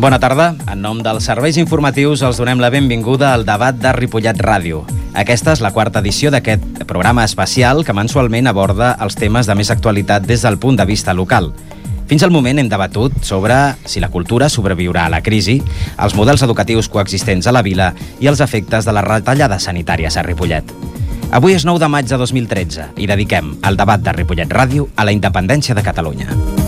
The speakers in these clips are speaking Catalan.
Bona tarda. En nom dels serveis informatius els donem la benvinguda al debat de Ripollet Ràdio. Aquesta és la quarta edició d'aquest programa especial que mensualment aborda els temes de més actualitat des del punt de vista local. Fins al moment hem debatut sobre si la cultura sobreviurà a la crisi, els models educatius coexistents a la vila i els efectes de les retallades sanitàries a Ripollet. Avui és 9 de maig de 2013 i dediquem el debat de Ripollet Ràdio a la independència de Catalunya.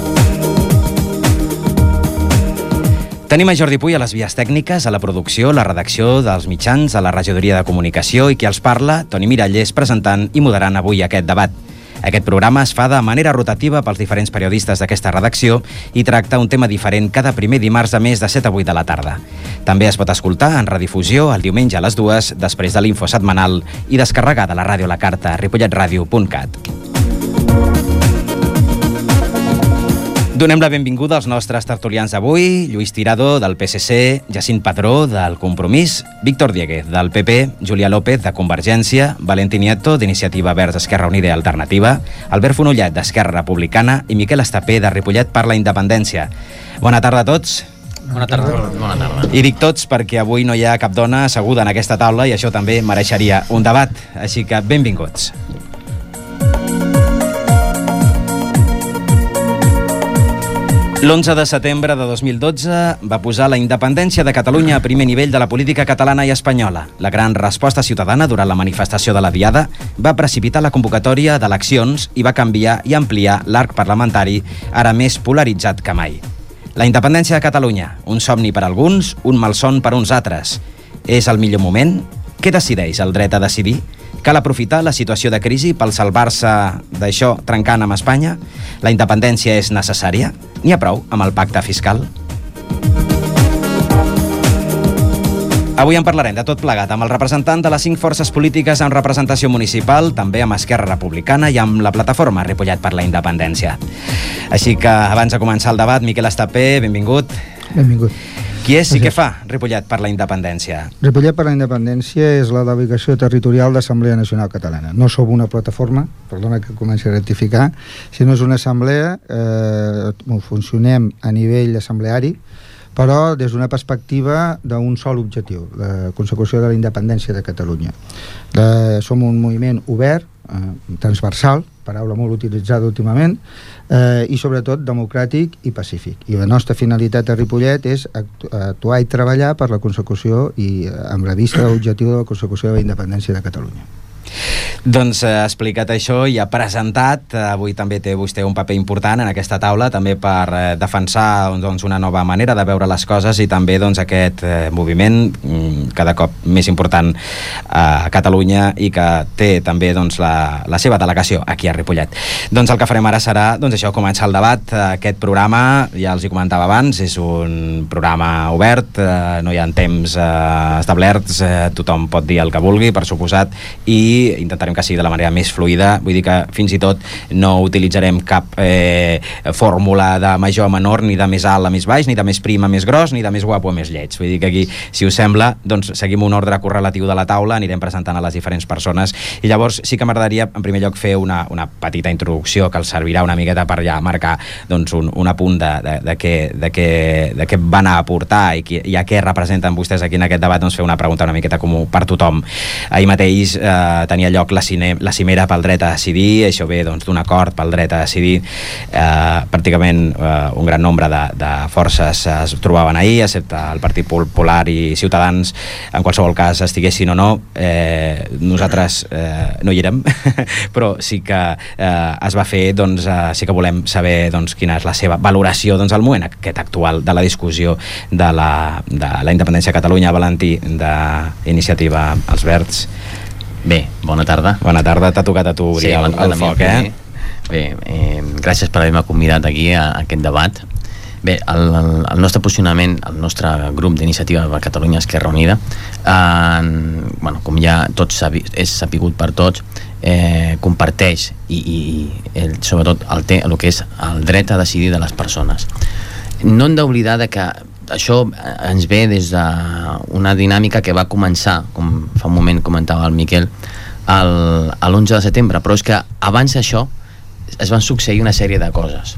Tenim a Jordi Puy a les vies tècniques, a la producció, la redacció dels mitjans, a la regidoria de comunicació i qui els parla, Toni Mirallés, presentant i moderant avui aquest debat. Aquest programa es fa de manera rotativa pels diferents periodistes d'aquesta redacció i tracta un tema diferent cada primer dimarts de mes de 7 a 8 de la tarda. També es pot escoltar en redifusió el diumenge a les dues, després de l'info setmanal i descarregar de la ràdio a la carta ripolletradio.cat. Donem la benvinguda als nostres tertulians d'avui, Lluís Tirado, del PSC, Jacint Padró, del Compromís, Víctor Dieguez, del PP, Julià López, de Convergència, Valentín Nieto, d'Iniciativa Verds Esquerra Unida i Alternativa, Albert Fonollet, d'Esquerra Republicana i Miquel Estapé, de Ripollet per la Independència. Bona tarda a tots. Bona tarda. Bona tarda. I dic tots perquè avui no hi ha cap dona asseguda en aquesta taula i això també mereixeria un debat, així que benvinguts. L'11 de setembre de 2012 va posar la independència de Catalunya a primer nivell de la política catalana i espanyola. La gran resposta ciutadana durant la manifestació de la Diada va precipitar la convocatòria d'eleccions i va canviar i ampliar l'arc parlamentari, ara més polaritzat que mai. La independència de Catalunya, un somni per alguns, un malson per uns altres. És el millor moment? Què decideix el dret a decidir? Cal aprofitar la situació de crisi per salvar-se d'això trencant amb Espanya? La independència és necessària? N'hi ha prou amb el pacte fiscal? Avui en parlarem de tot plegat amb el representant de les cinc forces polítiques amb representació municipal, també amb Esquerra Republicana i amb la plataforma Ripollet per la Independència. Així que, abans de començar el debat, Miquel Estapé, benvingut. Benvingut. Qui és i què fa Ripollet per la independència? Ripollet per la independència és la delegació territorial d'Assemblea Nacional Catalana. No som una plataforma, perdona que comenci a rectificar, sinó és una assemblea, eh, funcionem a nivell assembleari, però des d'una perspectiva d'un sol objectiu, la consecució de la independència de Catalunya. Eh, som un moviment obert, eh, transversal, paraula molt utilitzada últimament, eh, i sobretot democràtic i pacífic. I la nostra finalitat a Ripollet és actuar i treballar per la consecució i eh, amb la vista l'objectiu de la consecució de la independència de Catalunya. Doncs eh, explicat això i ha presentat, eh, avui també té vostè un paper important en aquesta taula, també per eh, defensar doncs, una nova manera de veure les coses i també doncs, aquest moviment mm, cada cop més important a Catalunya i que té també doncs, la, la seva delegació aquí a Ripollet. Doncs el que farem ara serà doncs, això començar el debat. Aquest programa, ja els hi comentava abans, és un programa obert, no hi ha temps establerts, tothom pot dir el que vulgui, per suposat, i intentarem que sigui de la manera més fluida, vull dir que fins i tot no utilitzarem cap eh, fórmula de major a menor, ni de més alt a més baix, ni de més prim a més gros, ni de més guapo a més lleig. Vull dir que aquí, si us sembla, doncs seguim un ordre correlatiu de la taula, anirem presentant a les diferents persones i llavors sí que m'agradaria en primer lloc fer una, una petita introducció que els servirà una miqueta per ja marcar doncs, un, un apunt de, de, de, què, de, què, de què van a aportar i, qui, i a què representen vostès aquí en aquest debat, doncs fer una pregunta una miqueta comú per tothom. Ahir mateix eh, tenia lloc la, cine, la cimera pel dret a decidir, això ve doncs, d'un doncs, acord pel dret a decidir. Eh, pràcticament eh, un gran nombre de, de forces es trobaven ahir, excepte el Partit Popular i Ciutadans, en qualsevol cas estiguessin o no. Eh, nosaltres eh, no hi érem, però sí que eh, es va fer, doncs, eh, sí que volem saber doncs, quina és la seva valoració doncs, al moment aquest actual de la discussió de la, de la independència a Catalunya, Valentí, d'iniciativa als Verds. Bé, bona tarda. Bona tarda, t'ha tocat a tu obrir sí, el, el foc, eh? Bé, eh, gràcies per haver-me convidat aquí a, a aquest debat. Bé, el, el, el nostre posicionament, el nostre grup d'iniciativa per Catalunya Esquerra Unida, eh, bueno, com ja tots sabi, és sapigut per tots, eh, comparteix i, i el, sobretot el, té, el que és el dret a decidir de les persones. No hem d'oblidar que això ens ve des d'una dinàmica que va començar, com fa un moment comentava el Miquel, l'11 de setembre, però és que abans d'això es van succeir una sèrie de coses.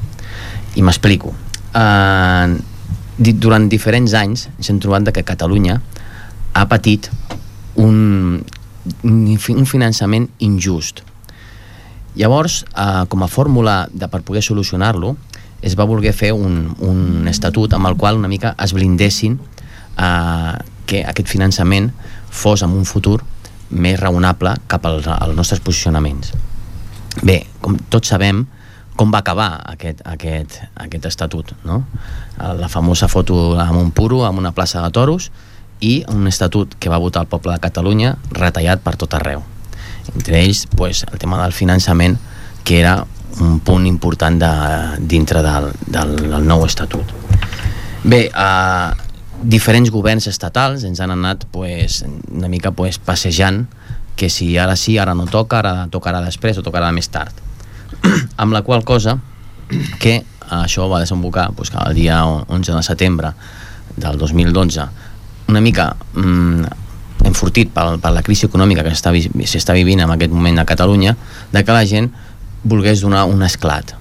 I m'explico. Uh, durant diferents anys ens hem trobat que Catalunya ha patit un, un finançament injust. Llavors, eh, com a fórmula de, per poder solucionar-lo, es va voler fer un, un estatut amb el qual una mica es blindessin eh, que aquest finançament fos en un futur més raonable cap als, als nostres posicionaments. Bé, com tots sabem, com va acabar aquest, aquest, aquest estatut, no? La famosa foto amb un puro, amb una plaça de toros, i un estatut que va votar el poble de Catalunya retallat per tot arreu. Entre ells, pues, el tema del finançament, que era un punt important de, dintre del, del, del nou estatut. Bé, eh, diferents governs estatals ens han anat pues, una mica pues, passejant que si ara sí, ara no toca, ara tocarà després o tocarà més tard. amb la qual cosa que això va desembocar pues, el dia 11 de setembre del 2012 una mica mm, enfortit per, per la crisi econòmica que s'està vivint en aquest moment a Catalunya de que la gent volgués donar un esclat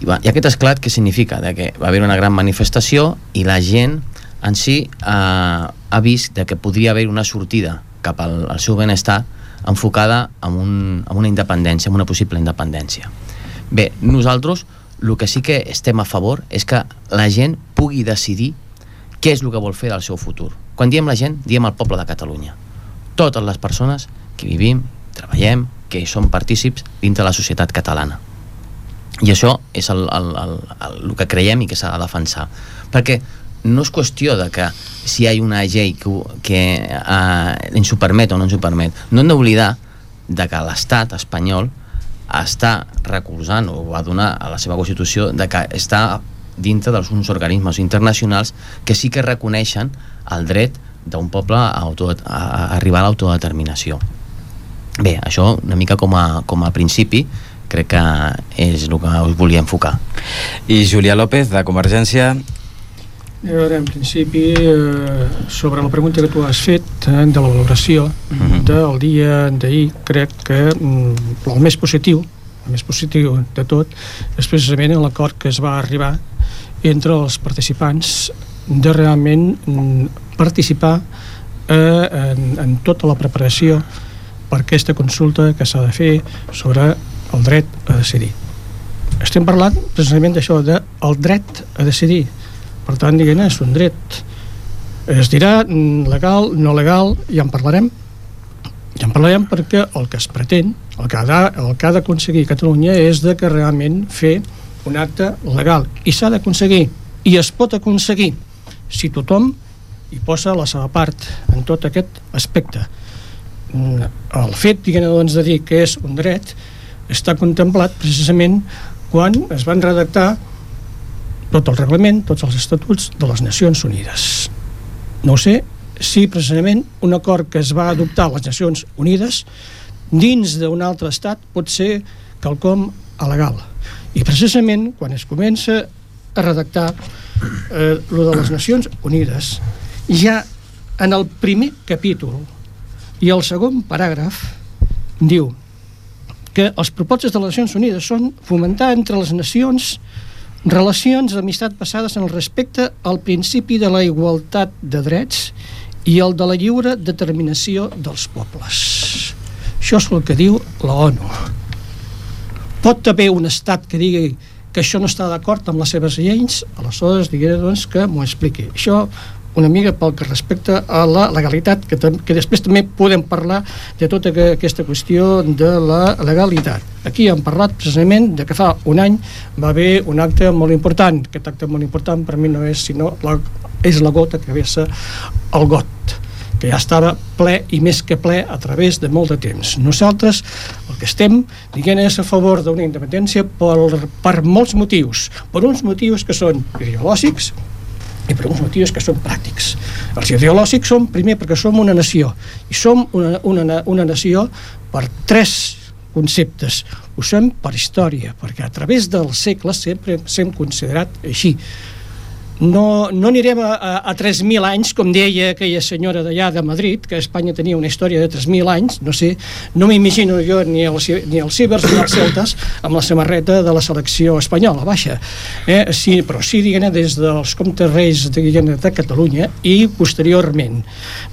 i, va, i aquest esclat què significa? De que va haver una gran manifestació i la gent en si eh, ha vist de que podria haver una sortida cap al, al seu benestar enfocada en, un, en una independència, en una possible independència. Bé, nosaltres el que sí que estem a favor és que la gent pugui decidir què és el que vol fer del seu futur. Quan diem la gent, diem el poble de Catalunya. Totes les persones que vivim, treballem, que som partícips dintre la societat catalana. I això és el, el, el, el, el que creiem i que s'ha de defensar. Perquè no és qüestió de que si hi ha una llei que, que uh, ens ho permet o no ens ho permet. No hem d'oblidar de que l'estat espanyol està recolzant o va donar a la seva Constitució de que està dintre dels uns organismes internacionals que sí que reconeixen el dret d'un poble a, auto, a, a arribar a l'autodeterminació. Bé, això una mica com a, com a principi crec que és el que us volia enfocar. I Julià López, de Convergència, a veure, en principi, eh, sobre la pregunta que tu has fet eh, de la valoració uh mhm. -huh. del dia d'ahir, crec que mm, el més positiu, el més positiu de tot, és precisament l'acord que es va arribar entre els participants de realment mm, participar eh, en, en tota la preparació per aquesta consulta que s'ha de fer sobre el dret a decidir. Estem parlant precisament d'això, del de dret a decidir, per tant, diguem és un dret. Es dirà mm, legal, no legal, ja en parlarem. Ja en parlarem perquè el que es pretén, el que ha, el que ha d'aconseguir Catalunya és de que realment fer un acte legal. I s'ha d'aconseguir, i es pot aconseguir, si tothom hi posa la seva part en tot aquest aspecte. Mm, el fet, diguem doncs, de dir que és un dret està contemplat precisament quan es van redactar tot el reglament, tots els estatuts de les Nacions Unides. No sé si precisament un acord que es va adoptar a les Nacions Unides dins d'un altre estat pot ser quelcom alegal. I precisament quan es comença a redactar eh, lo de les Nacions Unides, ja en el primer capítol i el segon paràgraf diu que els propostes de les Nacions Unides són fomentar entre les nacions Relacions d'amistat passades en el respecte al principi de la igualtat de drets i el de la lliure determinació dels pobles. Això és el que diu la ONU. Pot haver un estat que digui que això no està d'acord amb les seves lleis, aleshores diguem doncs, que m'ho expliqui. Això una mica pel que respecta a la legalitat, que, que després també podem parlar de tota aquesta qüestió de la legalitat. Aquí hem parlat precisament de que fa un any va haver un acte molt important. Aquest acte molt important per mi no és sinó la, és la gota que vessa el got que ja estava ple i més que ple a través de molt de temps. Nosaltres el que estem diguem és a favor d'una independència per, per molts motius, per uns motius que són ideològics, i per uns motius que són pràctics. Els ideològics són, primer, perquè som una nació, i som una, una, una nació per tres conceptes. Ho som per història, perquè a través dels segles sempre s'hem considerat així. No, no anirem a, a, a 3.000 anys, com deia aquella senyora d'allà de Madrid, que Espanya tenia una història de 3.000 anys, no sé, no m'imagino jo ni els, ni els cibers ni els celtes amb la samarreta de la selecció espanyola, baixa. Eh? Sí, però sí, diguem des dels comtes reis diguem de Catalunya i posteriorment,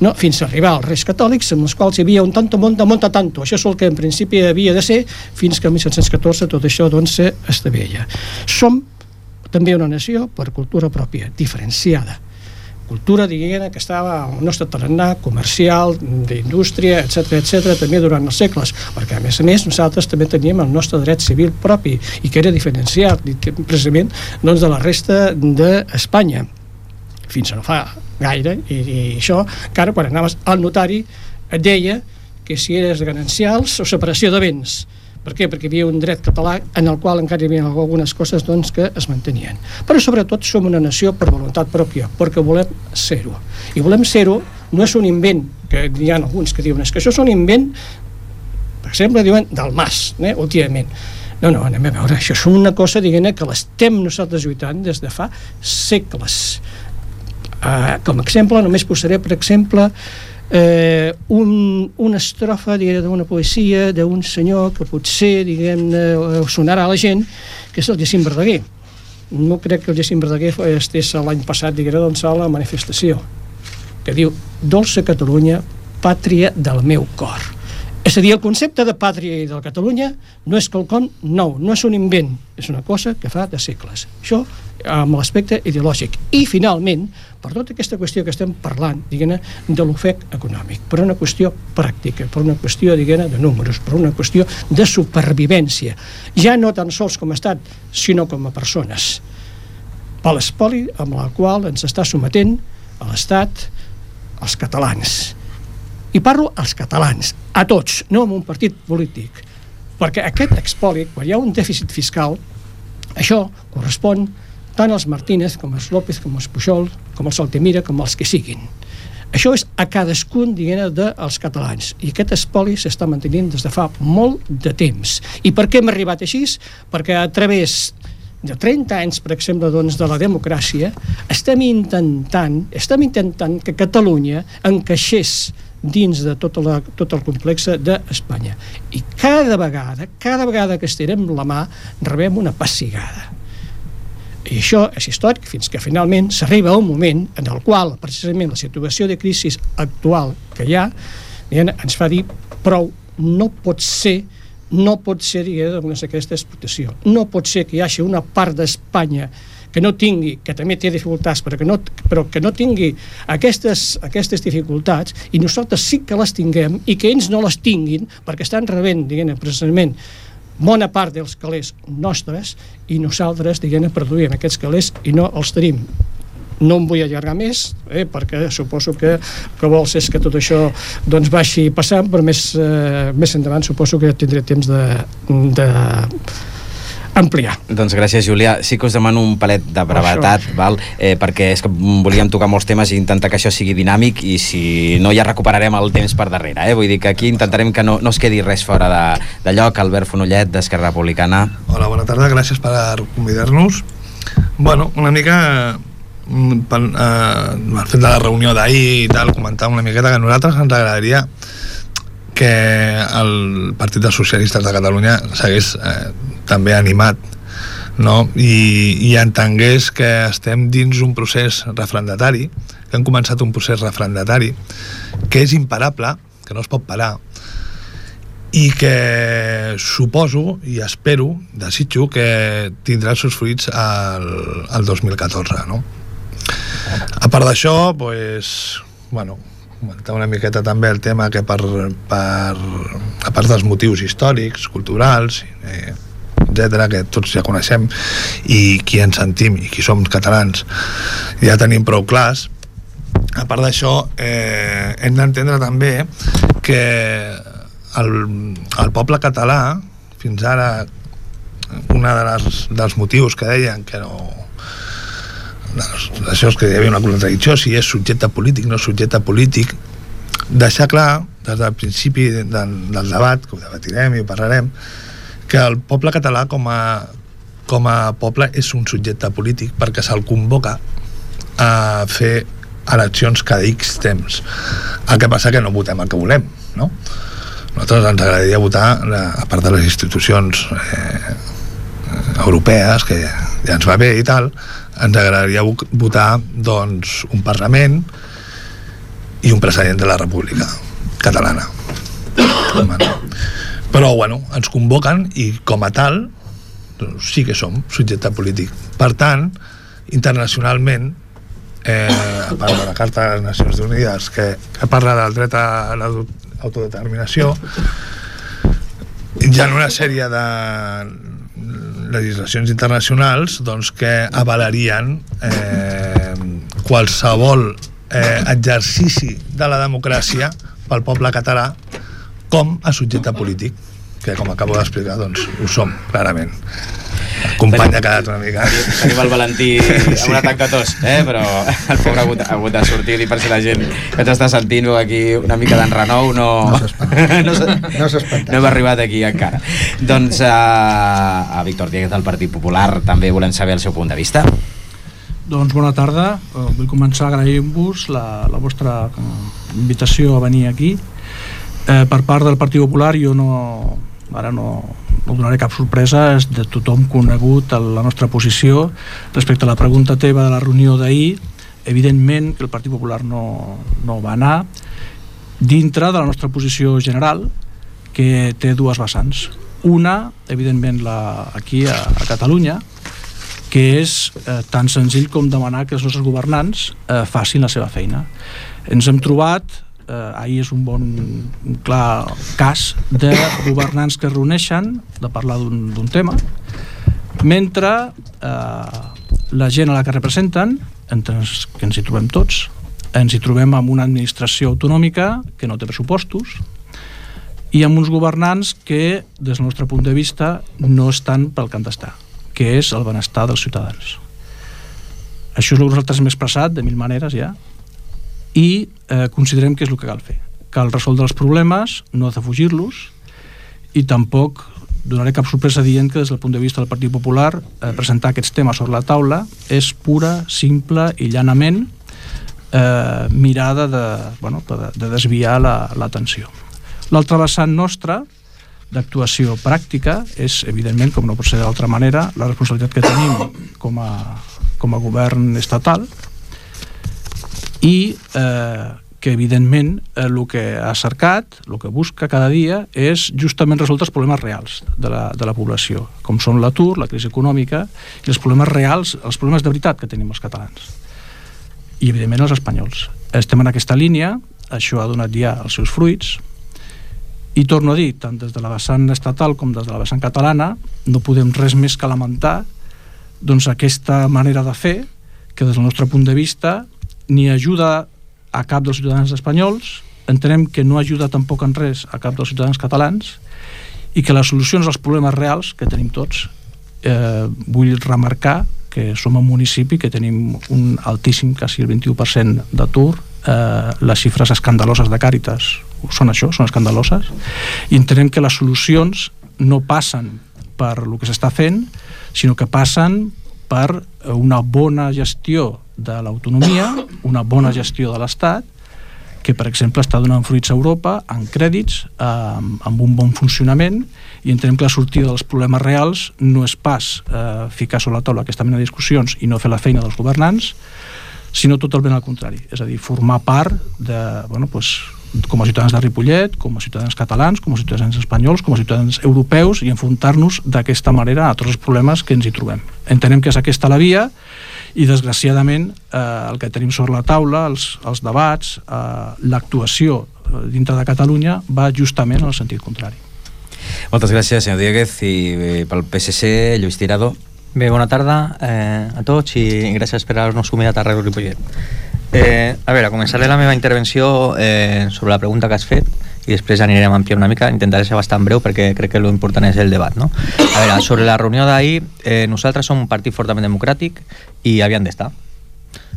no? fins a arribar als reis catòlics, amb els quals hi havia un tanto, monta, monta tanto. Això és el que en principi havia de ser, fins que en 1714 tot això doncs, s'estaveia. Som també una nació per cultura pròpia, diferenciada. Cultura, diguem, que estava al nostre tarannà comercial, d'indústria, etc etc també durant els segles, perquè a més a més nosaltres també teníem el nostre dret civil propi i que era diferenciat precisament doncs, de la resta d'Espanya. Fins a no fa gaire i, i això, que ara quan anaves al notari et deia que si eres ganancials o separació de béns per què? Perquè hi havia un dret català en el qual encara hi havia algunes coses doncs, que es mantenien. Però sobretot som una nació per voluntat pròpia, perquè volem ser-ho. I volem ser-ho no és un invent, que hi ha alguns que diuen és que això és un invent, per exemple, diuen del mas, eh, últimament. No, no, anem a veure, això és una cosa, diguem que l'estem nosaltres lluitant des de fa segles. Uh, com a exemple, només posaré, per exemple, eh, un, una estrofa d'una poesia d'un senyor que potser diguem sonarà a la gent que és el Jacint Verdaguer no crec que el Jacint Verdaguer estés l'any passat diguem doncs a la manifestació que diu Dolça Catalunya, pàtria del meu cor és a dir, el concepte de pàtria i de Catalunya no és quelcom nou, no és un invent, és una cosa que fa de segles. Això amb l'aspecte ideològic. I, finalment, per tota aquesta qüestió que estem parlant, diguem de l'ofec econòmic, per una qüestió pràctica, per una qüestió, diguem de números, per una qüestió de supervivència, ja no tan sols com a estat, sinó com a persones. Per l'espoli amb la qual ens està sometent a l'Estat els catalans. I parlo als catalans, a tots, no amb un partit polític, perquè aquest expòlit, quan hi ha un dèficit fiscal, això correspon tant als Martínez com als López, com als Pujol, com als Altemira, com als que siguin. Això és a cadascun, diguem dels catalans. I aquest espoli s'està mantenint des de fa molt de temps. I per què hem arribat així? Perquè a través de 30 anys, per exemple, doncs, de la democràcia, estem intentant, estem intentant que Catalunya encaixés dins de tot, la, tot el complex d'Espanya. I cada vegada, cada vegada que estirem la mà, rebem una passigada. I això és històric fins que finalment s'arriba a un moment en el qual precisament la situació de crisi actual que hi ha ens fa dir prou, no pot ser no pot ser diguem, aquesta explotació. No pot ser que hi hagi una part d'Espanya que no tingui, que també té dificultats, però que no, però que no tingui aquestes, aquestes dificultats i nosaltres sí que les tinguem i que ells no les tinguin perquè estan rebent, diguem precisament, bona part dels calés nostres i nosaltres, diguem produïm aquests calés i no els tenim. No em vull allargar més eh, perquè suposo que que vols és que tot això doncs vagi passant però més, eh, més endavant suposo que tindré temps de, de ampliar. Doncs gràcies, Julià. Sí que us demano un palet de brevetat, val? Eh, perquè és que volíem tocar molts temes i intentar que això sigui dinàmic i si no ja recuperarem el temps per darrere. Eh? Vull dir que aquí intentarem que no, no es quedi res fora de, de lloc. Albert Fonollet, d'Esquerra Republicana. Hola, bona tarda, gràcies per convidar-nos. Bueno, una mica mm, per, eh, al fet de la reunió d'ahir i tal, comentar una miqueta que a nosaltres ens agradaria que el Partit dels Socialistes de Catalunya s'hagués eh, també animat no? I, i entengués que estem dins un procés refrendatari, que hem començat un procés refrendatari, que és imparable, que no es pot parar, i que suposo i espero, desitjo que tindrà els seus fruits al, al 2014 no? a part d'això pues, bueno, comentar una miqueta també el tema que per, per a part dels motius històrics, culturals eh, etc que tots ja coneixem i qui ens sentim i qui som catalans ja tenim prou clars. A part d'això eh, hem d'entendre també que el, el poble català fins ara una de les, dels motius que deien que no això és que hi havia una contradicció si és subjecte polític no subjecte polític deixar clar des del principi del, del debat que ho debatirem i ho parlarem que el poble català com a, com a poble és un subjecte polític perquè se'l convoca a fer eleccions cada X temps. El que passa que no votem el que volem, no? Nosaltres ens agradaria votar, a part de les institucions eh, europees, que ja ens va bé i tal, ens agradaria votar doncs, un Parlament i un president de la República catalana. Però, bueno, ens convoquen i com a tal doncs, sí que som subjecte polític. Per tant, internacionalment eh, a part de la Carta de les Nacions Unides que, que parla del dret a l'autodeterminació hi ha una sèrie de legislacions internacionals doncs, que avalarien eh, qualsevol eh, exercici de la democràcia pel poble català com a subjecte polític que com acabo d'explicar doncs ho som clarament. Company ha quedat una mica. Tenim el Valentí sí. amb un atac de tos eh? però el pobre ha hagut, ha hagut de sortir i per si la gent que t'està sentint aquí una mica d'enrenou no, no s'espanta no, no, no hem arribat aquí encara. Doncs uh, a Víctor Dieguez del Partit Popular també volem saber el seu punt de vista. Doncs bona tarda, uh, vull començar agraint-vos la, la vostra uh, invitació a venir aquí eh, per part del Partit Popular jo no, ara no, no donaré cap sorpresa, és de tothom conegut la nostra posició respecte a la pregunta teva de la reunió d'ahir, evidentment que el Partit Popular no, no va anar dintre de la nostra posició general que té dues vessants. Una, evidentment la, aquí a, a Catalunya que és eh, tan senzill com demanar que els nostres governants eh, facin la seva feina. Ens hem trobat eh, ahir és un bon un clar cas de governants que es reuneixen de parlar d'un tema mentre eh, la gent a la que representen entre els que ens hi trobem tots ens hi trobem amb una administració autonòmica que no té pressupostos i amb uns governants que, des del nostre punt de vista, no estan pel que han d'estar, que és el benestar dels ciutadans. Això és el que nosaltres hem expressat de mil maneres ja, i eh, considerem que és el que cal fer. Cal resoldre els problemes, no defugir-los, i tampoc donaré cap sorpresa dient que des del punt de vista del Partit Popular eh, presentar aquests temes sobre la taula és pura, simple i llanament eh, mirada de, bueno, de, de desviar l'atenció. La, L'altra vessant nostra d'actuació pràctica és, evidentment, com no pot ser d'altra manera, la responsabilitat que tenim com a, com a govern estatal, i eh, que evidentment eh, el que ha cercat, el que busca cada dia és justament resoldre els problemes reals de la, de la població, com són l'atur, la crisi econòmica i els problemes reals, els problemes de veritat que tenim els catalans i evidentment els espanyols. Estem en aquesta línia, això ha donat ja els seus fruits i torno a dir, tant des de la vessant estatal com des de la vessant catalana no podem res més que lamentar doncs aquesta manera de fer que des del nostre punt de vista ni ajuda a cap dels ciutadans espanyols, entenem que no ajuda tampoc en res a cap dels ciutadans catalans i que les solucions als problemes reals que tenim tots eh, vull remarcar que som un municipi que tenim un altíssim, quasi el 21% d'atur, eh, les xifres escandaloses de Càritas són això, són escandaloses, i entenem que les solucions no passen per el que s'està fent, sinó que passen per una bona gestió de l'autonomia, una bona gestió de l'Estat, que per exemple està donant fruits a Europa en crèdits, eh, amb un bon funcionament i entenem que la sortida dels problemes reals no és pas eh, ficar sobre la taula aquesta mena de discussions i no fer la feina dels governants sinó totalment al contrari, és a dir, formar part de, bueno, pues, com a ciutadans de Ripollet, com a ciutadans catalans, com a ciutadans espanyols, com a ciutadans europeus i enfrontar-nos d'aquesta manera a tots els problemes que ens hi trobem. Entenem que és aquesta la via i desgraciadament eh, el que tenim sobre la taula, els, els debats, eh, l'actuació eh, dintre de Catalunya va justament en el sentit contrari. Moltes gràcies, senyor Dieguez, i eh, pel PSC, Lluís Tirado. Bé, bona tarda eh, a tots i gràcies per haver-nos convidat a Ràdio Ripollet. Eh, a veure, començaré la meva intervenció eh, sobre la pregunta que has fet i després anirem a ampliar una mica, intentaré ser bastant breu perquè crec que l'important és el debat. No? A veure, sobre la reunió d'ahir, eh, nosaltres som un partit fortament democràtic i havien d'estar.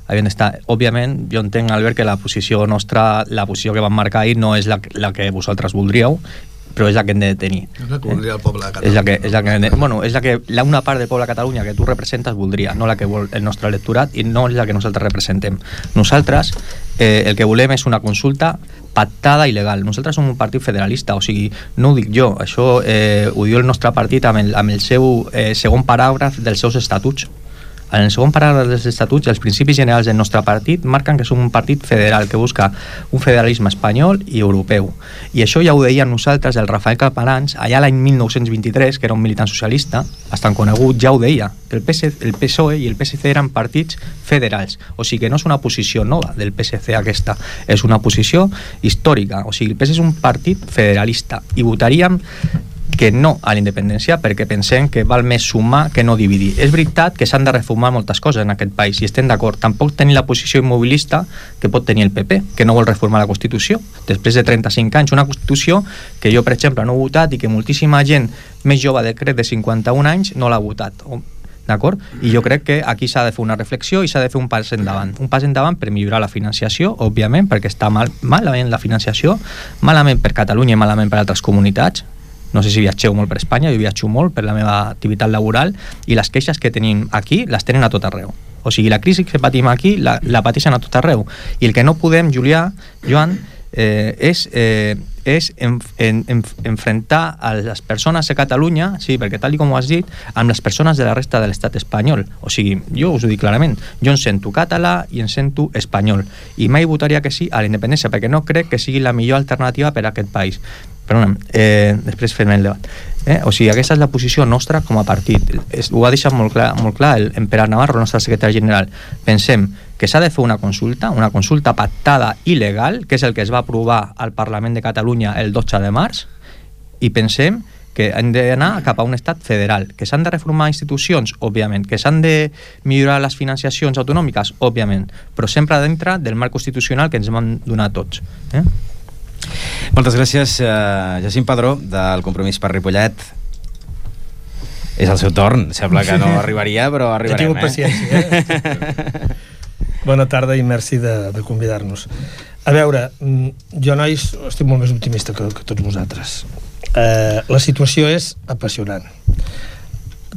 Havien d'estar. Òbviament, jo entenc, Albert, que la posició nostra, la posició que vam marcar ahir no és la, la que vosaltres voldríeu, però és la que hem de tenir. És la que voldria el poble de És la Catalunya. que, és la que, bueno, és la que la, una part del poble de Catalunya que tu representes voldria, no la que vol el nostre electorat i no és la que nosaltres representem. Nosaltres eh, el que volem és una consulta pactada i legal. Nosaltres som un partit federalista, o sigui, no ho dic jo, això eh, ho diu el nostre partit amb el, amb el seu eh, segon paràgraf dels seus estatuts. En el segon paràgraf dels estatuts, els principis generals del nostre partit marquen que som un partit federal que busca un federalisme espanyol i europeu. I això ja ho deien nosaltres, el Rafael Caparans, allà l'any 1923, que era un militant socialista, bastant conegut, ja ho deia, que el, PC, el PSOE i el PSC eren partits federals. O sigui que no és una posició nova del PSC aquesta, és una posició històrica. O sigui, el PSC és un partit federalista i votaríem que no a la independència perquè pensem que val més sumar que no dividir. És veritat que s'han de reformar moltes coses en aquest país i estem d'acord. Tampoc tenir la posició immobilista que pot tenir el PP, que no vol reformar la Constitució. Després de 35 anys, una Constitució que jo, per exemple, no he votat i que moltíssima gent més jove de crec de 51 anys no l'ha votat. D'acord? I jo crec que aquí s'ha de fer una reflexió i s'ha de fer un pas endavant. Un pas endavant per millorar la financiació, òbviament, perquè està mal, malament la financiació, malament per Catalunya i malament per altres comunitats, no sé si viatgeu molt per Espanya, jo viatjo molt per la meva activitat laboral i les queixes que tenim aquí les tenen a tot arreu. O sigui, la crisi que patim aquí la, la pateixen a tot arreu. I el que no podem, Julià, Joan, eh, és, eh, és en, en, en, enfrentar a les persones a Catalunya, sí, perquè tal com ho has dit, amb les persones de la resta de l'estat espanyol. O sigui, jo us ho dic clarament, jo em sento català i em sento espanyol. I mai votaria que sí a la independència, perquè no crec que sigui la millor alternativa per a aquest país. Perdona, eh, després fem el debat. Eh? O sigui, aquesta és la posició nostra com a partit. És, ho ha deixat molt clar, molt clar el, en Pere Navarro, el nostre secretari general. Pensem que s'ha de fer una consulta, una consulta pactada i legal, que és el que es va aprovar al Parlament de Catalunya el 12 de març, i pensem que hem d'anar cap a un estat federal, que s'han de reformar institucions, òbviament, que s'han de millorar les financiacions autonòmiques, òbviament, però sempre dintre del marc constitucional que ens van donar tots. Eh? Moltes gràcies, eh, Jacint Padró, del Compromís per Ripollet. És el seu torn, sembla que no arribaria, però He arribarem, tingut eh? paciència, eh? Bona tarda i merci de, de convidar-nos. A veure, mm, jo, nois, estic molt més optimista que, que tots vosaltres. Eh, la situació és apassionant.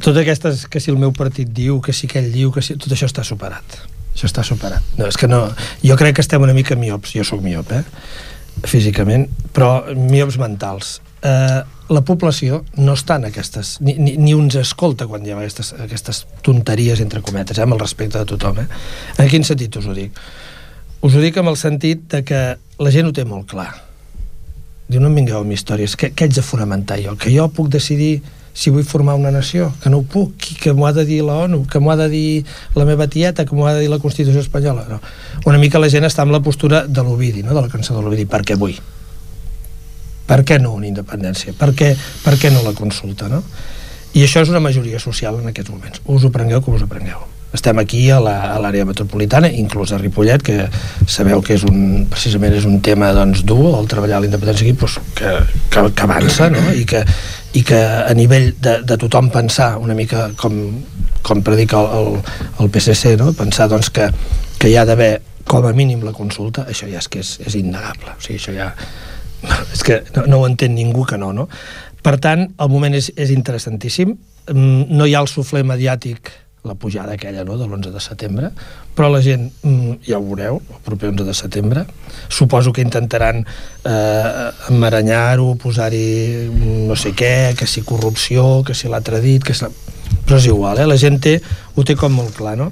Tot aquestes, que si el meu partit diu, que si aquell diu, que si... Tot això està superat. Això està superat. No, és que no... Jo crec que estem una mica miops. Jo sóc miop, eh? Físicament, però miops mentals. Eh, la població no està en aquestes... Ni, ni, ni uns escolta quan hi ha aquestes, aquestes tonteries, entre cometes, eh, amb el respecte de tothom. Eh? En quin sentit us ho dic? Us ho dic amb el sentit de que la gent ho té molt clar. Diu, no em vingueu amb històries. Què, què haig de fonamentar jo? Que jo puc decidir si vull formar una nació, que no ho puc, que m'ho ha de dir la ONU, que m'ho ha de dir la meva tieta, que m'ho ha de dir la Constitució espanyola. No. Una mica la gent està amb la postura de l'Ovidi, no? de la cançó de l'Ovidi, perquè vull. Per què no una independència? Per què, per què no la consulta? No? I això és una majoria social en aquests moments. Us ho prengueu com us ho prengueu. Estem aquí a l'àrea metropolitana, inclús a Ripollet, que sabeu que és un, precisament és un tema doncs, dur, el treballar la independència aquí, doncs, que, que, que avança, no? I que, i que a nivell de, de tothom pensar una mica com, com predica el, el, el PSC, no? pensar doncs, que, que hi ha d'haver com a mínim la consulta, això ja és que és, és innegable. O sigui, això ja... És que no, no ho entén ningú que no, no? Per tant, el moment és, és interessantíssim. Mm, No hi ha el sufler mediàtic la pujada aquella no, de l'11 de setembre, però la gent, mm, ja ho veureu, el proper 11 de setembre, suposo que intentaran eh, emmaranyar-ho, posar-hi mm, no sé què, que si corrupció, que si l'altre dit, que si però és igual, eh? la gent té, ho té com molt clar, no?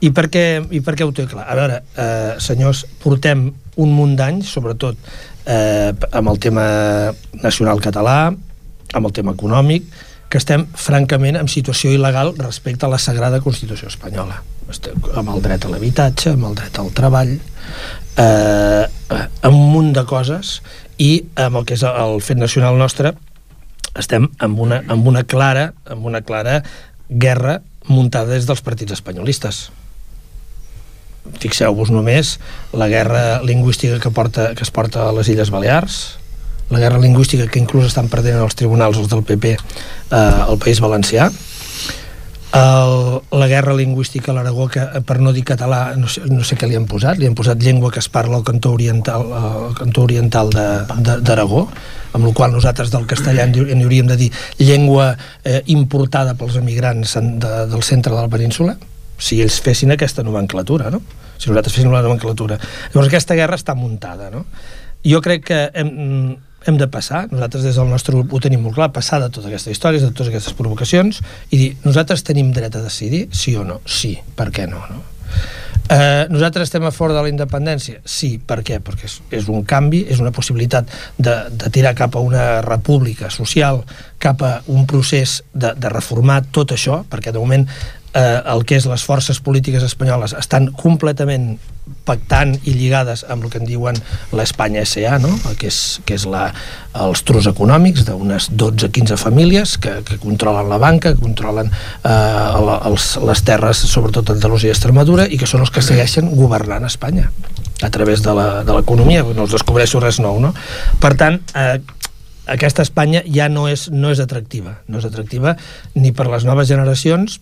I per què, i per què ho té clar? A veure, eh, senyors, portem un munt d'anys, sobretot eh, amb el tema nacional català, amb el tema econòmic, que estem francament en situació il·legal respecte a la Sagrada Constitució Espanyola. Amb el dret a l'habitatge, amb el dret al treball, eh, amb un munt de coses i amb el que és el fet nacional nostre estem amb una, amb una clara amb una clara guerra muntada des dels partits espanyolistes fixeu-vos només la guerra lingüística que, porta, que es porta a les Illes Balears la guerra lingüística que inclús estan perdent els tribunals els del PP eh, al País Valencià el, la guerra lingüística a l'Aragó que per no dir català no sé, no sé què li han posat li han posat llengua que es parla al cantó oriental al cantó oriental d'Aragó amb la qual nosaltres del castellà en, hauríem de dir llengua eh, importada pels emigrants de, del centre de la península si ells fessin aquesta nomenclatura no? si nosaltres féssim la nomenclatura llavors aquesta guerra està muntada no? jo crec que hem, hem de passar, nosaltres des del nostre grup ho tenim molt clar, passar de totes aquestes històries, de totes aquestes provocacions, i dir, nosaltres tenim dret a decidir sí o no? Sí, per què no? no? Eh, nosaltres estem a favor de la independència? Sí, per què? Perquè és, és un canvi, és una possibilitat de, de tirar cap a una república social, cap a un procés de, de reformar tot això, perquè de moment eh, el que és les forces polítiques espanyoles estan completament pactant i lligades amb el que en diuen l'Espanya S.A., no? que és, que és la, els trus econòmics d'unes 12-15 famílies que, que controlen la banca, que controlen eh, els, les terres, sobretot Andalusia i Extremadura, i que són els que segueixen governant Espanya a través de l'economia, no els descobreixo res nou, no? Per tant, eh, aquesta Espanya ja no és, no és atractiva, no és atractiva ni per les noves generacions,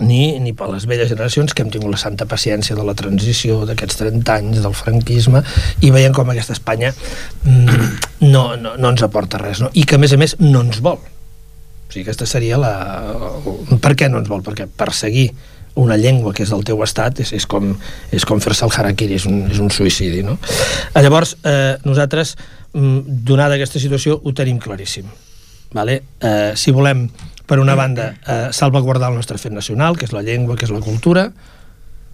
ni, ni per les velles generacions que hem tingut la santa paciència de la transició d'aquests 30 anys del franquisme i veiem com aquesta Espanya mm, no, no, no ens aporta res no? i que a més a més no ens vol o sigui, aquesta seria la... per què no ens vol? perquè perseguir una llengua que és del teu estat és, és com, és com fer-se el harakiri, és un, és un suïcidi no? llavors eh, nosaltres mm, donada aquesta situació ho tenim claríssim vale? eh, si volem per una banda, eh, salvaguardar el nostre fet nacional, que és la llengua, que és la cultura,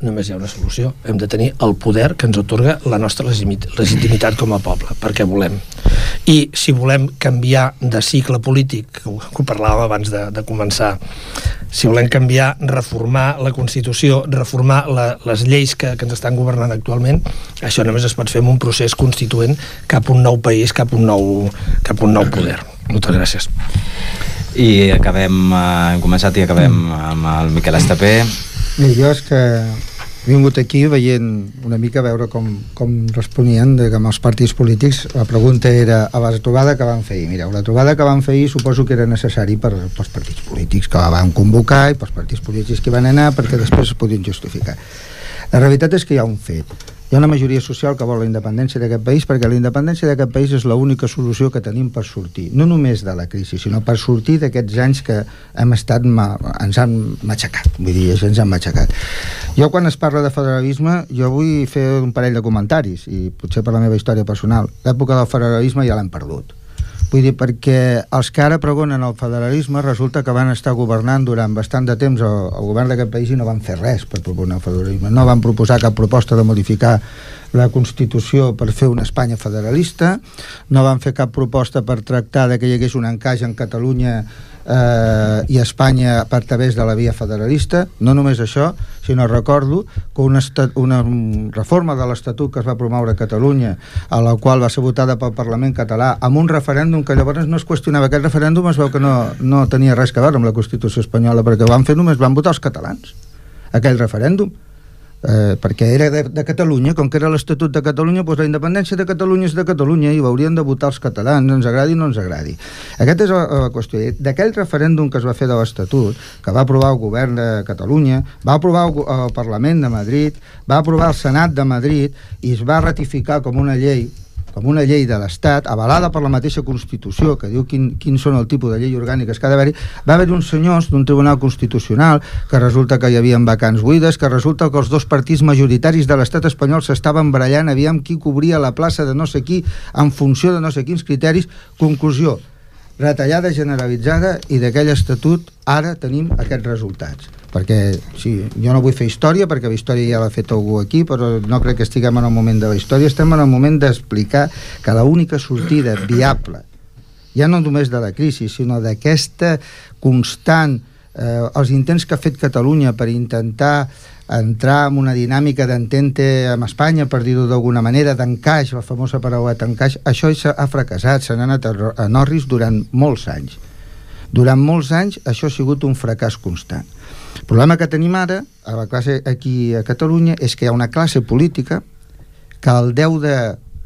només hi ha una solució. Hem de tenir el poder que ens otorga la nostra legitimitat com a poble, perquè volem. I si volem canviar de cicle polític, que ho, parlàvem abans de, de començar, si volem canviar, reformar la Constitució, reformar la, les lleis que, que ens estan governant actualment, això només es pot fer en un procés constituent cap a un nou país, cap a un nou, cap a un nou poder. Moltes gràcies. I acabem, eh, hem començat i acabem amb el Miquel Estapé. Bé, jo és que he vingut aquí veient una mica veure com, com responien de que amb els partits polítics la pregunta era a la trobada que van fer ahir. Mireu, la trobada que van fer ahir suposo que era necessari per, pels partits polítics que la van convocar i pels partits polítics que van anar perquè després es podien justificar. La realitat és que hi ha un fet hi ha una majoria social que vol la independència d'aquest país perquè la independència d'aquest país és l'única solució que tenim per sortir, no només de la crisi, sinó per sortir d'aquests anys que hem estat ma ens han matxacat, vull dir, ens han matxacat. Jo quan es parla de federalisme, jo vull fer un parell de comentaris, i potser per la meva història personal. L'època del federalisme ja l'hem perdut Vull dir, perquè els que ara pregonen el federalisme resulta que van estar governant durant bastant de temps el, el govern d'aquest país i no van fer res per proponar el federalisme. No van proposar cap proposta de modificar la Constitució per fer una Espanya federalista, no van fer cap proposta per tractar de que hi hagués un encaix en Catalunya eh, i Espanya per través de la via federalista. No només això, sinó recordo que una, estat, una reforma de l'Estatut que es va promoure a Catalunya, a la qual va ser votada pel Parlament català, amb un referèndum que llavors no es qüestionava. Aquest referèndum es veu que no, no tenia res a veure amb la Constitució espanyola, perquè van fer només van votar els catalans aquell referèndum eh, perquè era de, de Catalunya, com que era l'Estatut de Catalunya, doncs la independència de Catalunya és de Catalunya i haurien de votar els catalans, ens agradi o no ens agradi. Aquesta és la, la qüestió. D'aquell referèndum que es va fer de l'Estatut, que va aprovar el govern de Catalunya, va aprovar el, el Parlament de Madrid, va aprovar el Senat de Madrid i es va ratificar com una llei com una llei de l'Estat, avalada per la mateixa Constitució, que diu quin, quins són el tipus de llei orgàniques que ha d'haver-hi, va haver uns senyors d'un Tribunal Constitucional que resulta que hi havia vacants buides, que resulta que els dos partits majoritaris de l'estat espanyol s'estaven barallant, aviam qui cobria la plaça de no sé qui en funció de no sé quins criteris. Conclusió, retallada generalitzada i d'aquell estatut ara tenim aquests resultats perquè sí, jo no vull fer història perquè la història ja l'ha fet algú aquí però no crec que estiguem en el moment de la història estem en el moment d'explicar que l'única sortida viable ja no només de la crisi sinó d'aquesta constant eh, els intents que ha fet Catalunya per intentar entrar en una dinàmica d'entente amb Espanya, per dir-ho d'alguna manera, d'encaix, la famosa paraula d'encaix, això ha fracassat, se n'ha anat a Norris durant molts anys. Durant molts anys això ha sigut un fracàs constant. El problema que tenim ara, a la classe aquí a Catalunya, és que hi ha una classe política que el 10 de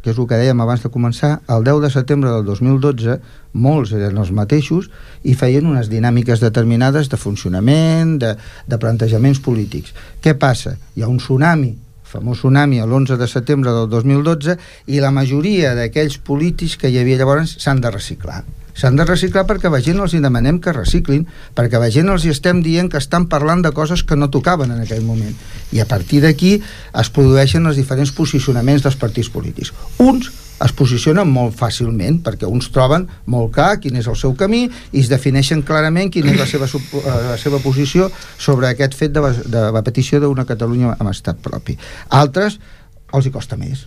que és el que dèiem abans de començar, el 10 de setembre del 2012 molts eren els mateixos i feien unes dinàmiques determinades de funcionament, de, de plantejaments polítics. Què passa? Hi ha un tsunami famós tsunami l'11 de setembre del 2012 i la majoria d'aquells polítics que hi havia llavors s'han de reciclar s'han de reciclar perquè la gent els hi demanem que reciclin, perquè la gent els hi estem dient que estan parlant de coses que no tocaven en aquell moment. I a partir d'aquí es produeixen els diferents posicionaments dels partits polítics. Uns es posicionen molt fàcilment perquè uns troben molt clar quin és el seu camí i es defineixen clarament quina és la seva, eh, la seva posició sobre aquest fet de de la petició d'una Catalunya amb estat propi. Altres els hi costa més.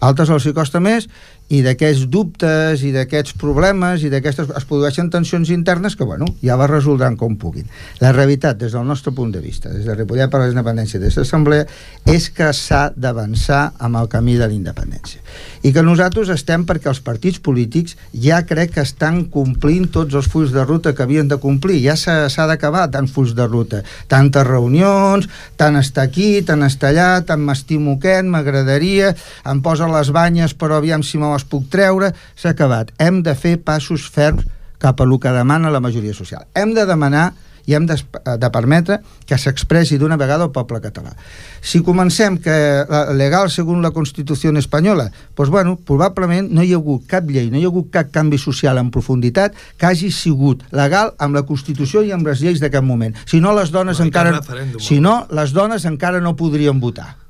Altres els hi costa més i d'aquests dubtes i d'aquests problemes i d'aquestes es produeixen tensions internes que, bueno, ja va resoldran com puguin. La realitat, des del nostre punt de vista, des de Ripollet per la Independència, des de l'Assemblea, és que s'ha d'avançar amb el camí de la independència. I que nosaltres estem perquè els partits polítics ja crec que estan complint tots els fulls de ruta que havien de complir. Ja s'ha d'acabar tant fulls de ruta. Tantes reunions, tant estar aquí, tant estar allà, tant m'estimo aquest, m'agradaria, em posa les banyes però aviam si me les puc treure, s'ha acabat. Hem de fer passos ferms cap a el que demana la majoria social. Hem de demanar i hem de, de permetre que s'expressi d'una vegada el poble català. Si comencem que la, legal segons la Constitució espanyola, doncs bueno, probablement no hi ha hagut cap llei, no hi ha hagut cap canvi social en profunditat que hagi sigut legal amb la Constitució i amb les lleis d'aquest moment. Si no, les dones no, encara... Si no, les dones encara no podrien votar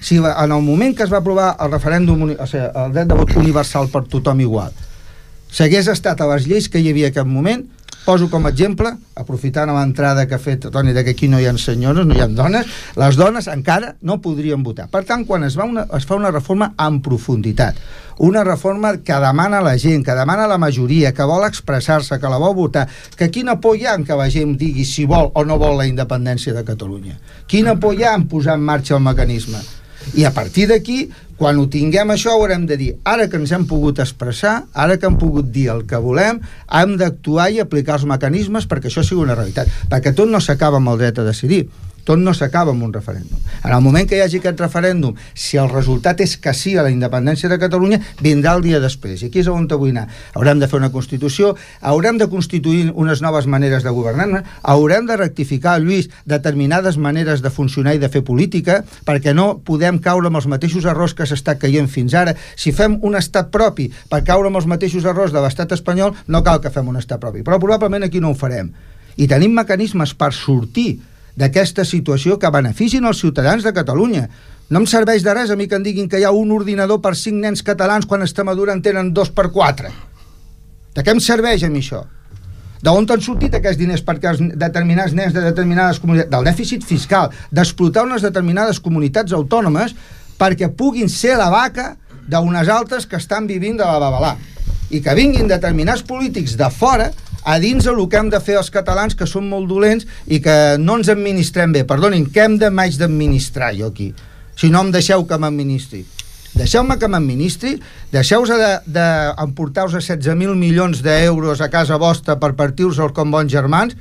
si en el moment que es va aprovar el referèndum, o sigui, el dret de vot universal per tothom igual, s'hagués estat a les lleis que hi havia en aquest moment, poso com a exemple, aprofitant l'entrada que ha fet Toni, de que aquí no hi ha senyores, no hi ha dones, les dones encara no podrien votar. Per tant, quan es, va una, es fa una reforma en profunditat, una reforma que demana la gent, que demana la majoria, que vol expressar-se, que la vol votar, que quina por hi ha en que la gent digui si vol o no vol la independència de Catalunya? Quina por hi ha en posar en marxa el mecanisme? I a partir d'aquí, quan ho tinguem això, haurem de dir, ara que ens hem pogut expressar, ara que hem pogut dir el que volem, hem d'actuar i aplicar els mecanismes perquè això sigui una realitat. Perquè tot no s'acaba amb el dret a decidir tot no s'acaba amb un referèndum. En el moment que hi hagi aquest referèndum, si el resultat és que sí a la independència de Catalunya, vindrà el dia després. I aquí és on vull anar. Haurem de fer una Constitució, haurem de constituir unes noves maneres de governar, haurem de rectificar, Lluís, determinades maneres de funcionar i de fer política, perquè no podem caure amb els mateixos errors que s'està caient fins ara. Si fem un estat propi per caure amb els mateixos errors de l'estat espanyol, no cal que fem un estat propi. Però probablement aquí no ho farem. I tenim mecanismes per sortir d'aquesta situació que beneficin els ciutadans de Catalunya. No em serveix de res a mi que em diguin que hi ha un ordinador per cinc nens catalans quan a Extremadura en tenen dos per quatre. De què em serveix a mi això? D'on han sortit aquests diners perquè els determinats nens de determinades comunitats... Del dèficit fiscal, d'explotar unes determinades comunitats autònomes perquè puguin ser la vaca d'unes altres que estan vivint de la babalà. I que vinguin determinats polítics de fora a dins el que hem de fer els catalans, que són molt dolents i que no ens administrem bé. Perdonin, què hem de maig d'administrar jo aquí? Si no em deixeu que m'administri. Deixeu-me que m'administri, deixeu-vos d'emportar-vos de, de a 16.000 milions d'euros a casa vostra per partir-vos com bons germans,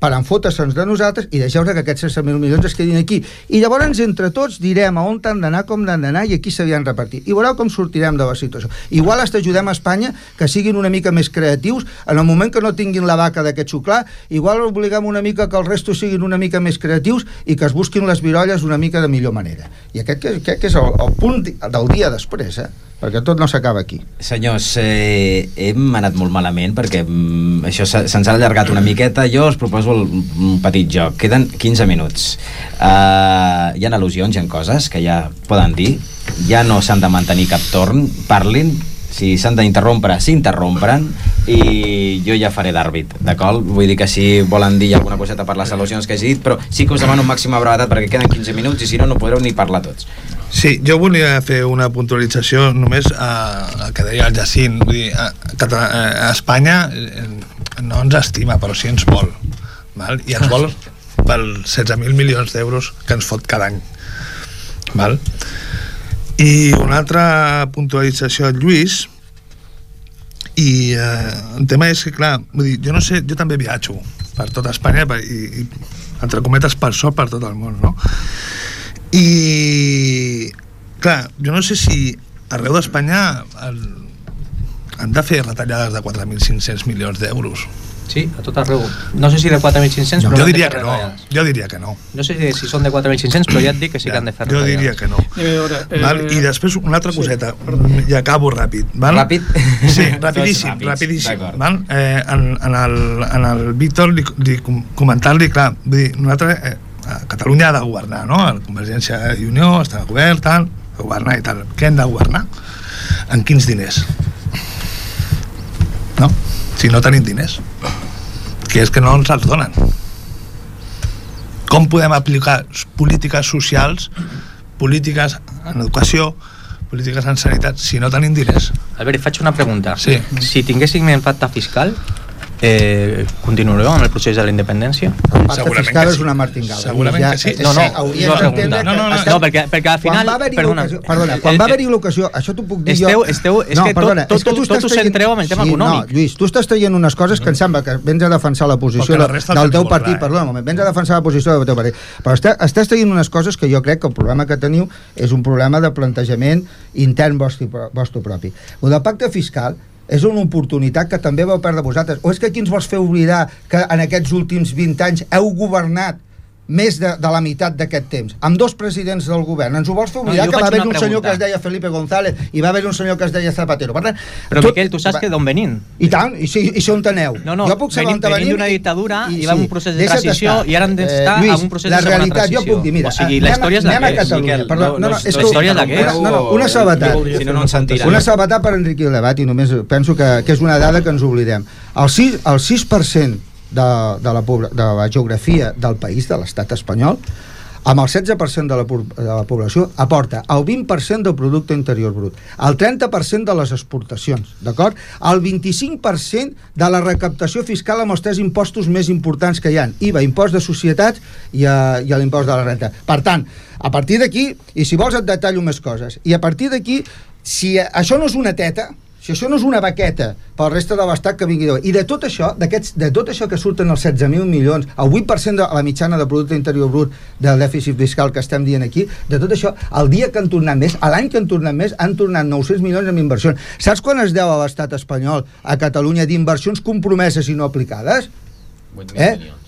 per enfotre-se'ns de nosaltres i deixeu que aquests 16.000 milions es quedin aquí. I llavors, entre tots, direm a on han d'anar, com han d'anar i aquí s'havien repartit. I veureu com sortirem de la situació. Igual hasta ajudem a Espanya que siguin una mica més creatius en el moment que no tinguin la vaca d'aquest xuclar, igual obliguem una mica que el resto siguin una mica més creatius i que es busquin les virolles una mica de millor manera. I aquest, aquest és el, el punt del dia després, eh? perquè tot no s'acaba aquí. Senyors, eh, hem anat molt malament perquè mm, això se'ns ha allargat una miqueta. Jo us proposo un petit joc. Queden 15 minuts. Uh, hi ha al·lusions, hi ha coses que ja poden dir. Ja no s'han de mantenir cap torn. Parlin, si s'han d'interrompre, s'interrompren i jo ja faré d'àrbit, d'acord? Vull dir que si volen dir alguna coseta per les al·lusions que he dit, però sí que us demano màxima brevetat perquè queden 15 minuts i si no, no podreu ni parlar tots. Sí, jo volia fer una puntualització només a, a que deia el Jacint. Vull dir, a, a, a Espanya eh, no ens estima, però sí ens vol. Val? I ens vol pels 16.000 milions d'euros que ens fot cada any. Val? I una altra puntualització al Lluís, i eh, el tema és que, clar, vull dir, jo no sé, jo també viatjo per tota Espanya per, i, i, entre cometes, per sort per tot el món, no? I, clar, jo no sé si arreu d'Espanya han de fer retallades de 4.500 milions d'euros. Sí, a tot arreu. No sé si de 4.500, Jo però de diria que no, jo diria que no. No sé si són de 4.500, però ja et dic que sí que han de fer jo diria que no. A veure, eh, Val? I després una altra sí, coseta, perdó. i acabo ràpid. Val? Ràpid? Sí, rapidíssim, rapidíssim. Val? Eh, en, en, el, en el Víctor li, li com- comentant-li, clar, vull dir, nosaltres, eh, a Catalunya ha de governar, no? La Convergència i Unió està al govern, tal, de governar i tal. Què hem de governar? En quins diners? No? Si no tenim diners. Que és que no ens els donen. Com podem aplicar polítiques socials, polítiques en educació, polítiques en sanitat, si no tenim diners? Albert, faig una pregunta. Sí. Si tinguéssim un pacte fiscal, eh, continuareu amb el procés de la independència? El pacte Segurament fiscal que és sí. una martingala. Segurament Ja- que sí. No, no, hauries una d'entendre No, no, no, estem- no, perquè- perquè al final- Quan va haver-hi perdona. l'ocasió... Perdona, Eh, quan eh, va haver-hi l'ocasió... Això t'ho puc dir Esteu- jo... esteu- és no, que tot- perdona, tot- és que tu tot estàs us traient- centreu en el tema sí, econòmic. No, Lluís, tu estàs traient unes coses que em sembla que vens a defensar la posició la del teu molt partit, eh? perdona un moment, vens a defensar la posició del teu partit. Però estàs, estàs traient unes coses que jo crec que el problema que teniu és un problema de plantejament intern vostre, vostre propi. El del pacte fiscal és una oportunitat que també vau perdre vosaltres. O és que aquí ens vols fer oblidar que en aquests últims 20 anys heu governat més de, de la meitat d'aquest temps, amb dos presidents del govern. Ens ho vols fer No, oblidar jo que va haver un senyor que pregunta. es deia Felipe González i va haver un senyor que es deia Zapatero. Per tant, Però, tot- Miquel, tu saps que d'on venim? I tant, i, si, i si on aneu? No, no, jo puc saber venim- on venim venim d'una i- dictadura i va en un procés de transició estar. i ara hem d'estar Lluís, en un procés la de segona realitat, jo transició. puc dir, mira, O sigui, la història és la que és, Miquel, perdó, no, no, no, no, és la que- història és la que és. Una, no, no, una sabatat. Si no, no ens sentiran. Una sabatat per enriquir el debat i només penso que, que és una dada que ens oblidem. El 6%, el 6 de, de, la, de la geografia del país, de l'estat espanyol, amb el 16% de la, de la població, aporta el 20% del producte interior brut, el 30% de les exportacions, d'acord? El 25% de la recaptació fiscal amb els tres impostos més importants que hi han, IVA, impost de societats i, a, i a l'impost de la renta. Per tant, a partir d'aquí, i si vols et detallo més coses, i a partir d'aquí, si això no és una teta, si això no és una baqueta pel reste de l'estat que vingui. I de tot això, de tot això que surten els 16.000 milions, el 8% de la mitjana de producte interior brut del dèficit fiscal que estem dient aquí, de tot això, el dia que han tornat més, a l'any que han tornat més, han tornat 900 milions en inversions. Saps quan es deu a l'estat espanyol, a Catalunya, d'inversions compromeses i no aplicades? 8.000 Eh? milions.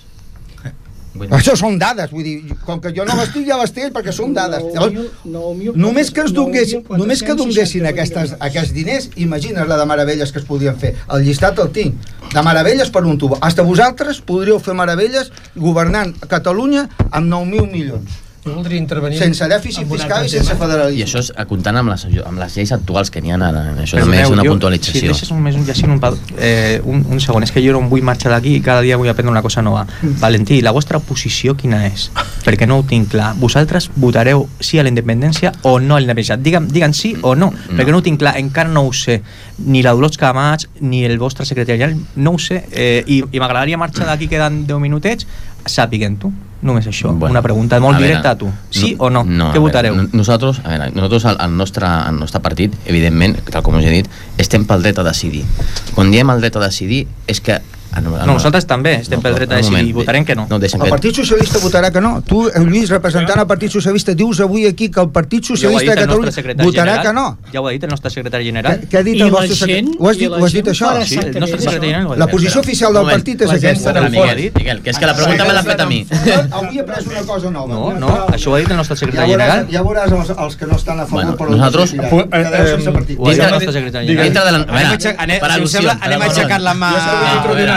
8.000. Això són dades, vull dir, com que jo no les tinc, ja les tinc, perquè són dades. Llavors, 9.000, Només que, es dongués, 9.468 només que donguessin aquestes, aquests diners, imagines la de meravelles que es podien fer. El llistat el tinc. De meravelles per un tubo. Hasta vosaltres podríeu fer meravelles governant Catalunya amb 9.000 milions. Jo voldria intervenir... Sense dèficit fiscal i sense federalisme. I això és comptant amb les, amb les lleis actuals que n'hi ha ara. Això també és una jo- Si puntualització. deixes un, un, llacint un, eh, un, un segon, és que jo no vull marxar d'aquí i cada dia vull aprendre una cosa nova. Valentí, la vostra posició quina és? Perquè no ho tinc clar. Vosaltres votareu sí a la independència o no a la independència? Digue'm, digue'm sí o no, No. perquè no ho tinc clar, encara no ho sé. Ni la Dolors Camats, ni el vostre secretari general, no ho sé. Eh, I i m'agradaria marxar d'aquí quedant 10 minutets sàpiguen-ho. Només això. Bueno, una pregunta molt a veure, directa a tu. Sí o no? no Què votareu? Veure, nosaltres, a veure, nosaltres el, el, nostre, el nostre partit, evidentment, tal com us he dit, estem pel dret a decidir. Quan diem el dret a decidir és que... ah, No, No, nosaltres també estem pel dret a decidir i votarem que no. No, El que... Partit Socialista votarà que no. Tu, Lluís, representant el Partit Socialista, dius avui aquí que el Partit Ja Socialista dit de Catalunya votarà general. que no. Ja ho ha dit el nostre secretari general. Què, què ha dit I el la vostre secretari? Ho has dit, ho has dit això? Sí, el nostre secretari general. La posició oficial del moment. partit és aquesta. Miquel, que és que la pregunta me l'ha fet a mi. Avui he pres una cosa nova. No, no, això ho ha dit el nostre Ja secretari general. ja veuràs els, que no estan a favor Bueno, però nosaltres- no eh, eh, partit. Ho ha dit Dintre- el nostre secretari Digue'm- general. Dintre de la... Anem, a aixecar la mà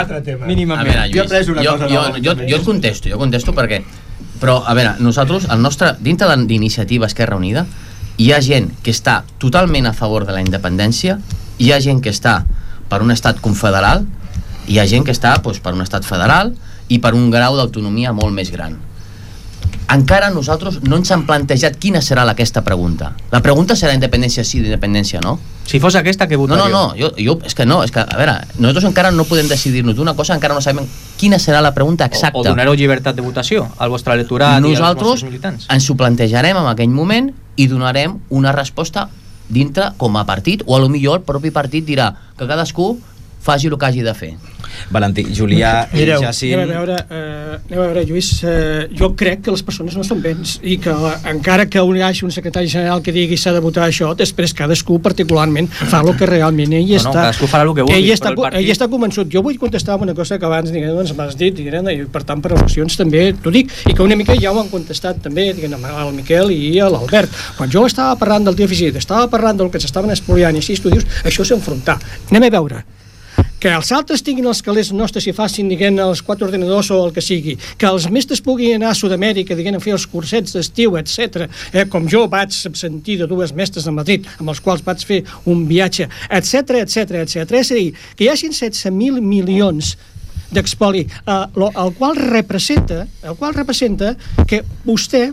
A altre tema. A mínimament. veure, Jo he Lluís, pres una jo, cosa jo, nova. jo, jo et contesto, jo contesto perquè... Però, a veure, nosaltres, el nostre, dintre de l'iniciativa Esquerra Unida, hi ha gent que està totalment a favor de la independència, hi ha gent que està per un estat confederal, hi ha gent que està doncs, per un estat federal i per un grau d'autonomia molt més gran. Encara nosaltres no ens hem plantejat quina serà aquesta pregunta. La pregunta serà independència sí, independència no? Si fos aquesta, què No, votaríeu? no, no, jo, jo, és que no, és que, a veure, nosaltres encara no podem decidir-nos d'una cosa, encara no sabem quina serà la pregunta exacta. O, o donareu llibertat de votació al vostre electorat i als Nosaltres vostres militants? ens ho plantejarem en aquell moment i donarem una resposta dintre com a partit, o a lo millor el propi partit dirà que cadascú faci el que hagi de fer. Valentí, Julià i Mireu, Jacint... Anem a veure, eh, anem a veure Lluís, eh, jo crec que les persones no són béns i que la, encara que hi hagi un secretari general que digui s'ha de votar això, després cadascú particularment fa el que realment ell No, no, està... cadascú farà el que vulgui, ell està, partit- ell està convençut. Jo vull contestar una cosa que abans diguem, doncs, m'has dit, diguem, i per tant per al·lusions també t'ho dic, i que una mica ja ho han contestat també diguem, el Miquel i l'Albert. Quan jo estava parlant del dèficit, estava parlant del que s'estaven espoliant i així tu dius, això és enfrontar. Anem a veure que els altres tinguin els calés nostres i facin, diguem, els quatre ordenadors o el que sigui, que els mestres puguin anar a Sud-amèrica, diguem, a fer els cursets d'estiu, etc. Eh, com jo vaig sentir de dues mestres de Madrid, amb els quals vaig fer un viatge, etc etc etc. És a dir, que hi hagin 16.000 milions d'expoli, eh, el qual representa, el qual representa que vostè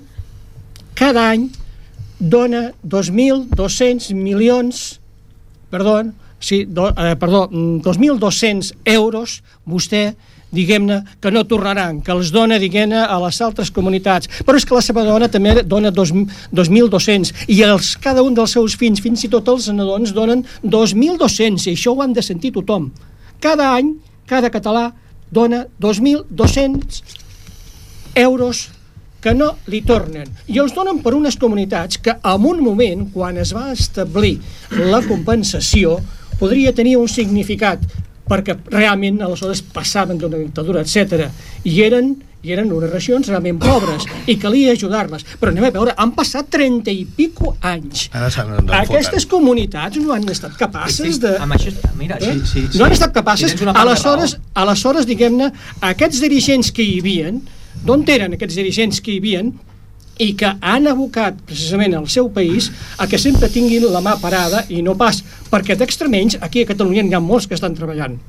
cada any dona 2.200 milions perdó, sí, do, eh, perdó, mm, 2.200 euros vostè diguem-ne, que no tornaran, que els dona, diguem-ne, a les altres comunitats. Però és que la seva dona també dona dos- 2.200 i els, cada un dels seus fills, fins i tot els nadons, donen 2.200 i això ho han de sentir tothom. Cada any, cada català dona 2.200 euros que no li tornen. I els donen per unes comunitats que en un moment, quan es va establir la compensació, podria tenir un significat, perquè realment aleshores passaven d'una dictadura, etc. I eren i eren unes regions realment pobres i calia ajudar-les. Però anem a veure, han passat 30 i pico anys. Aquestes comunitats no han estat capaces de... Amb això, mira, Eh? sí, sí, no han estat capaces, aleshores, aleshores diguem-ne, aquests dirigents que hi havien, d'on eren aquests dirigents que hi havien, i que han abocat precisament al seu país a que sempre tinguin la mà parada i no pas, perquè d'extremenys aquí a Catalunya n'hi ha molts que estan treballant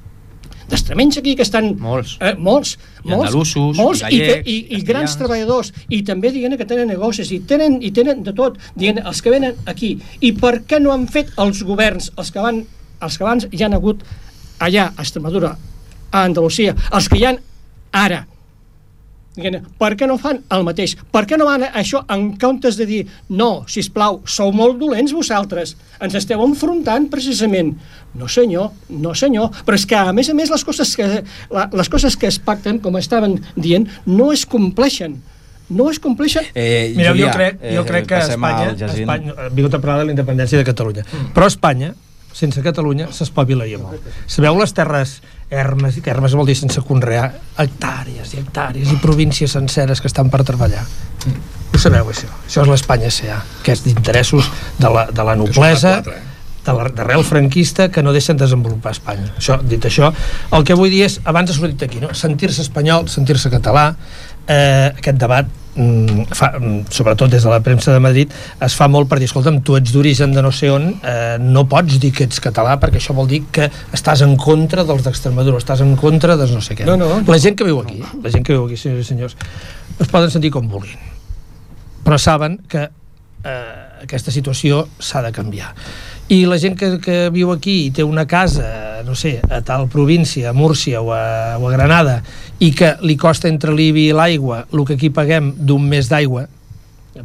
d'extremenys aquí que estan Molts. eh, molts, I molts, molts i i, que, gallecs, i, i grans castellans. treballadors i també diguem que tenen negocis i tenen, i tenen de tot, diguem, els que venen aquí i per què no han fet els governs els que, van, els que abans hi han hagut allà a Extremadura a Andalusia, els que hi han ara per què no fan el mateix? Per què no van a això en comptes de dir no, si plau, sou molt dolents vosaltres, ens esteu enfrontant precisament. No senyor, no senyor, però és que a més a més les coses que, la, les coses que es pacten, com estaven dient, no es compleixen. No es compleixen. Eh, Mireu, Julià, jo crec, jo crec que passem Espanya. Espanya ha vingut a parlar de la independència de Catalunya. Però Espanya, sense Catalunya, s'espavilaria molt. Sabeu les terres ermes, que ermes vol dir sense conrear, hectàrees i hectàrees i províncies senceres que estan per treballar. Ho sabeu, això? Això és l'Espanya S.A., que és d'interessos de la, de la noblesa, eh? de la- d'arrel franquista que no deixen desenvolupar Espanya. Això, dit això, el que vull dir és, abans ha sortit aquí, no? sentir-se espanyol, sentir-se català, eh, aquest debat fa, mm, sobretot des de la premsa de Madrid es fa molt per dir, escolta'm, tu ets d'origen de no sé on eh, no pots dir que ets català perquè això vol dir que estàs en contra dels d'Extremadura estàs en contra de no sé què. No, no. la gent que viu aquí, la gent que viu aquí senyors i senyors, es poden sentir com vulguin però saben que eh, aquesta situació s'ha de canviar. I la gent que, que viu aquí i té una casa, no sé, a tal província, a Múrcia o a, o a Granada, i que li costa entre l'IBI i l'aigua el que aquí paguem d'un mes d'aigua,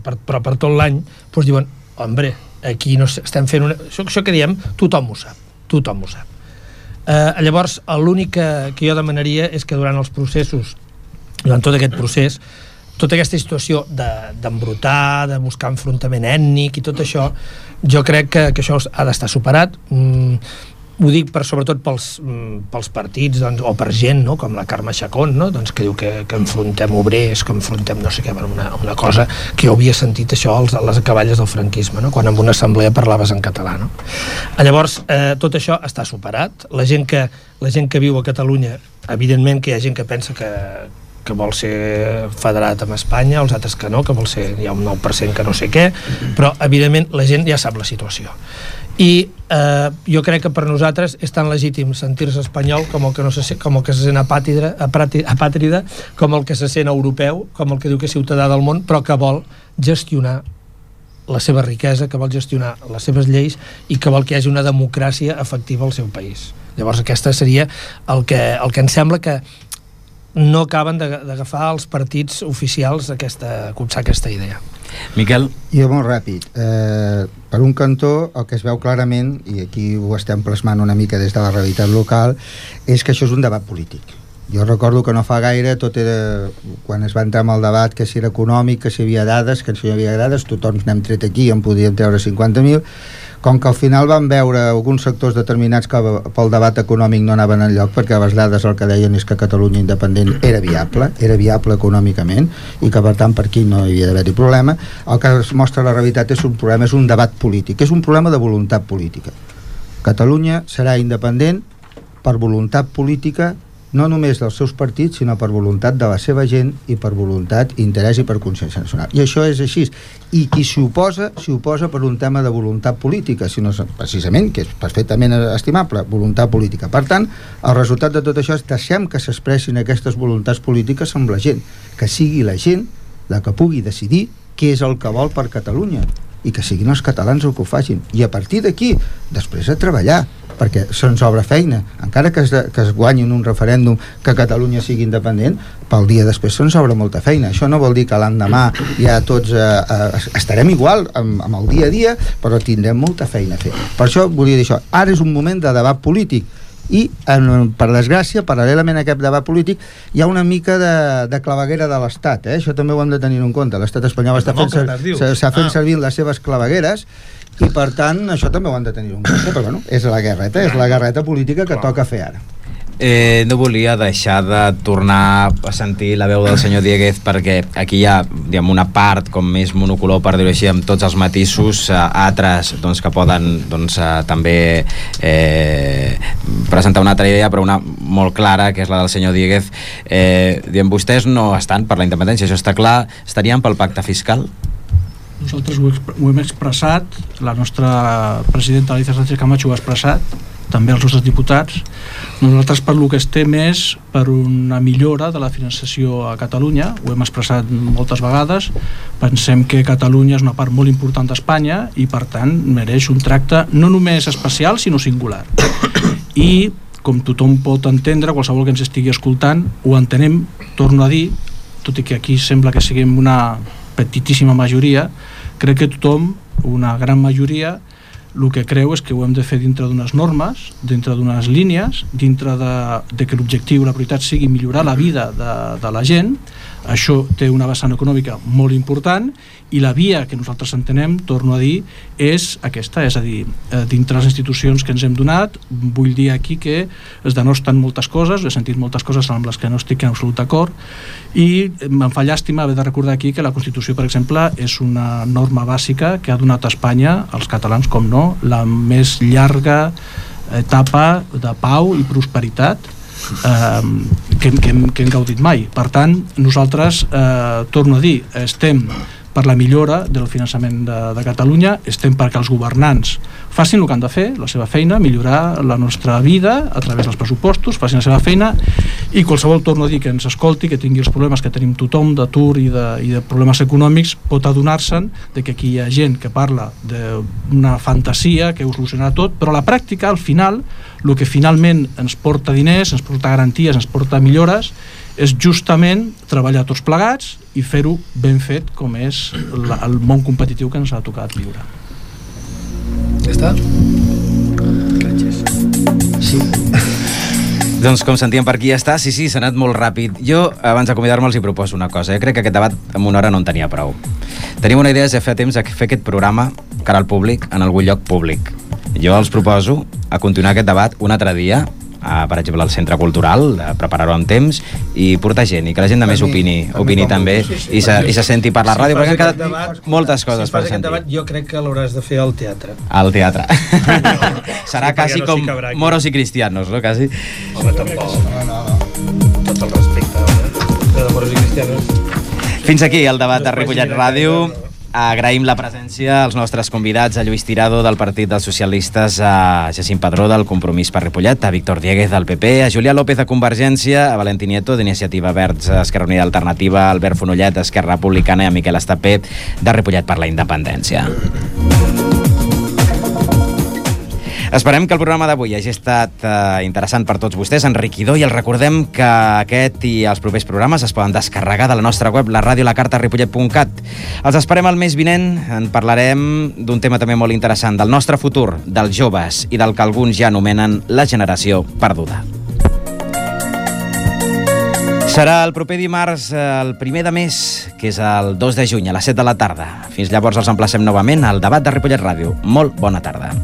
per, però per tot l'any, doncs diuen, hombre, aquí no estem fent una... Això, això que diem, tothom ho sap, tothom ho sap. Eh, llavors, l'únic que, que jo demanaria és que durant els processos, durant tot aquest procés, tota aquesta situació de- d'embrutar, de, de buscar enfrontament ètnic i tot això, jo crec que, que això ha d'estar superat. Mm, ho dic per, sobretot pels, mm, pels partits doncs, o per gent no? com la Carme Chacón no? doncs, que diu que, que enfrontem obrers que enfrontem no sé què, una, una cosa que jo havia sentit això als, a les acaballes del franquisme no? quan en una assemblea parlaves en català no? llavors eh, tot això està superat la gent, que, la gent que viu a Catalunya evidentment que hi ha gent que pensa que, que vol ser federat amb Espanya, els altres que no, que vol ser, hi ha un 9% que no sé què, però evidentment la gent ja sap la situació. I eh, jo crec que per nosaltres és tan legítim sentir-se espanyol com el que, no se, com el que se sent apàtrida, apàtrida, com el que se sent europeu, com el que diu que és ciutadà del món, però que vol gestionar la seva riquesa, que vol gestionar les seves lleis i que vol que hi hagi una democràcia efectiva al seu país. Llavors aquesta seria el que, el que em sembla que no acaben d'agafar els partits oficials aquesta, aquesta idea. Miquel? Jo molt ràpid. Eh, per un cantó, el que es veu clarament, i aquí ho estem plasmant una mica des de la realitat local, és que això és un debat polític. Jo recordo que no fa gaire tot era, quan es va entrar en el debat que si era econòmic, que si hi havia dades, que si hi havia dades, tothom n'hem tret aquí en podíem treure 50.000, com que al final van veure alguns sectors determinats que pel debat econòmic no anaven enlloc perquè les dades el que deien és que Catalunya independent era viable, era viable econòmicament i que per tant per aquí no hi havia d'haver-hi problema el que es mostra la realitat és un problema és un debat polític, és un problema de voluntat política. Catalunya serà independent per voluntat política no només dels seus partits, sinó per voluntat de la seva gent i per voluntat, interès i per consciència nacional. I això és així. I qui s'hi oposa, s'hi oposa per un tema de voluntat política, sinó precisament, que és perfectament estimable, voluntat política. Per tant, el resultat de tot això és deixem que s'expressin aquestes voluntats polítiques amb la gent, que sigui la gent la que pugui decidir què és el que vol per Catalunya i que siguin els catalans el que ho facin i a partir d'aquí, després a treballar perquè se'ns obre feina encara que es, de, que es guanyin un referèndum que Catalunya sigui independent pel dia després se'ns obre molta feina això no vol dir que l'endemà ja tots eh, eh, estarem igual amb, amb el dia a dia però tindrem molta feina a fer per això volia dir això, ara és un moment de debat polític i, en, per desgràcia, paral·lelament a aquest debat polític, hi ha una mica de, de claveguera de l'Estat, eh? això també ho hem de tenir en compte. L'Estat espanyol està fent, s'ha fent ah. servir les seves clavegueres i per tant això també ho han de tenir en compte però bueno, és la guerreta, és la guerreta política que toca fer ara. Eh, no volia deixar de tornar a sentir la veu del senyor Dieguez perquè aquí hi ha diguem, una part com més monocolor per dir-ho així amb tots els matisos eh, altres doncs, que poden doncs, eh, també eh, presentar una altra idea però una molt clara que és la del senyor Dieguez. Eh, diguem, vostès no estan per la independència això està clar, estarien pel pacte fiscal? Nosaltres ho, ho hem expressat, la nostra presidenta Alicia Sánchez Camacho ho ha expressat, també els nostres diputats. Nosaltres per lo que estem és per una millora de la finançació a Catalunya, ho hem expressat moltes vegades, pensem que Catalunya és una part molt important d'Espanya i per tant mereix un tracte no només especial sinó singular. I com tothom pot entendre, qualsevol que ens estigui escoltant, ho entenem, torno a dir, tot i que aquí sembla que siguem una petitíssima majoria, crec que tothom, una gran majoria, el que creu és que ho hem de fer dintre d'unes normes, dintre d'unes línies, dintre de, de que l'objectiu, la prioritat sigui millorar la vida de, de la gent, això té una vessant econòmica molt important i la via que nosaltres entenem, torno a dir, és aquesta, és a dir, eh, dintre les institucions que ens hem donat, vull dir aquí que es denosten moltes coses, he sentit moltes coses amb les que no estic en absolut d'acord, i em fa llàstima haver de recordar aquí que la Constitució, per exemple, és una norma bàsica que ha donat a Espanya, als catalans com no, la més llarga etapa de pau i prosperitat eh, que, que, hem, que hem gaudit mai. Per tant, nosaltres, eh, torno a dir, estem per la millora del finançament de, de Catalunya, estem perquè els governants facin el que han de fer, la seva feina, millorar la nostra vida a través dels pressupostos, facin la seva feina i qualsevol, torno a dir, que ens escolti, que tingui els problemes que tenim tothom d'atur i, de, i de problemes econòmics, pot adonar-se'n de que aquí hi ha gent que parla d'una fantasia que ho solucionarà tot, però a la pràctica, al final, el que finalment ens porta diners, ens porta garanties, ens porta millores, és justament treballar tots plegats i fer-ho ben fet com és la, el món competitiu que ens ha tocat viure. Ja està? Gràcies. Sí. Doncs com sentíem per aquí ja està, sí, sí, s'ha anat molt ràpid. Jo, abans d'acomiadar-me, els hi proposo una cosa. Jo crec que aquest debat en una hora no en tenia prou. Tenim una idea de fer temps de fer aquest programa cara al públic en algun lloc públic. Jo els proposo a continuar aquest debat un altre dia a, per exemple, al Centre Cultural, preparar-ho amb temps i portar gent, i que la gent de més opini, opini també, sí, sí, i, se, i se senti per la ràdio, perquè han quedat debat, moltes coses si per sentir. Debat, jo crec que l'hauràs de fer al teatre. Al teatre. Serà sí, quasi no com moros i cristianos, no? Quasi. Home, tampoc. No, no, no. Tot el respecte, eh? de moros i cristianos. Fins aquí el debat de Ripollet Ràdio. Agraïm la presència als nostres convidats, a Lluís Tirado del Partit dels Socialistes, a Jacint Padró del Compromís per Ripollet, a Víctor Dieguez del PP, a Julià López de Convergència, a Valentí Nieto d'Iniciativa Verds Esquerra Unida Alternativa, Albert Fonollet d'Esquerra Republicana i a Miquel Estapé de Ripollet per la Independència. Esperem que el programa d'avui hagi estat eh, interessant per tots vostès, enriquidor, i els recordem que aquest i els propers programes es poden descarregar de la nostra web, la ràdio lacartaripollet.cat. Els esperem el mes vinent, en parlarem d'un tema també molt interessant, del nostre futur, dels joves i del que alguns ja anomenen la generació perduda. Serà el proper dimarts, eh, el primer de mes, que és el 2 de juny, a les 7 de la tarda. Fins llavors els emplacem novament al debat de Ripollet Ràdio. Molt bona tarda.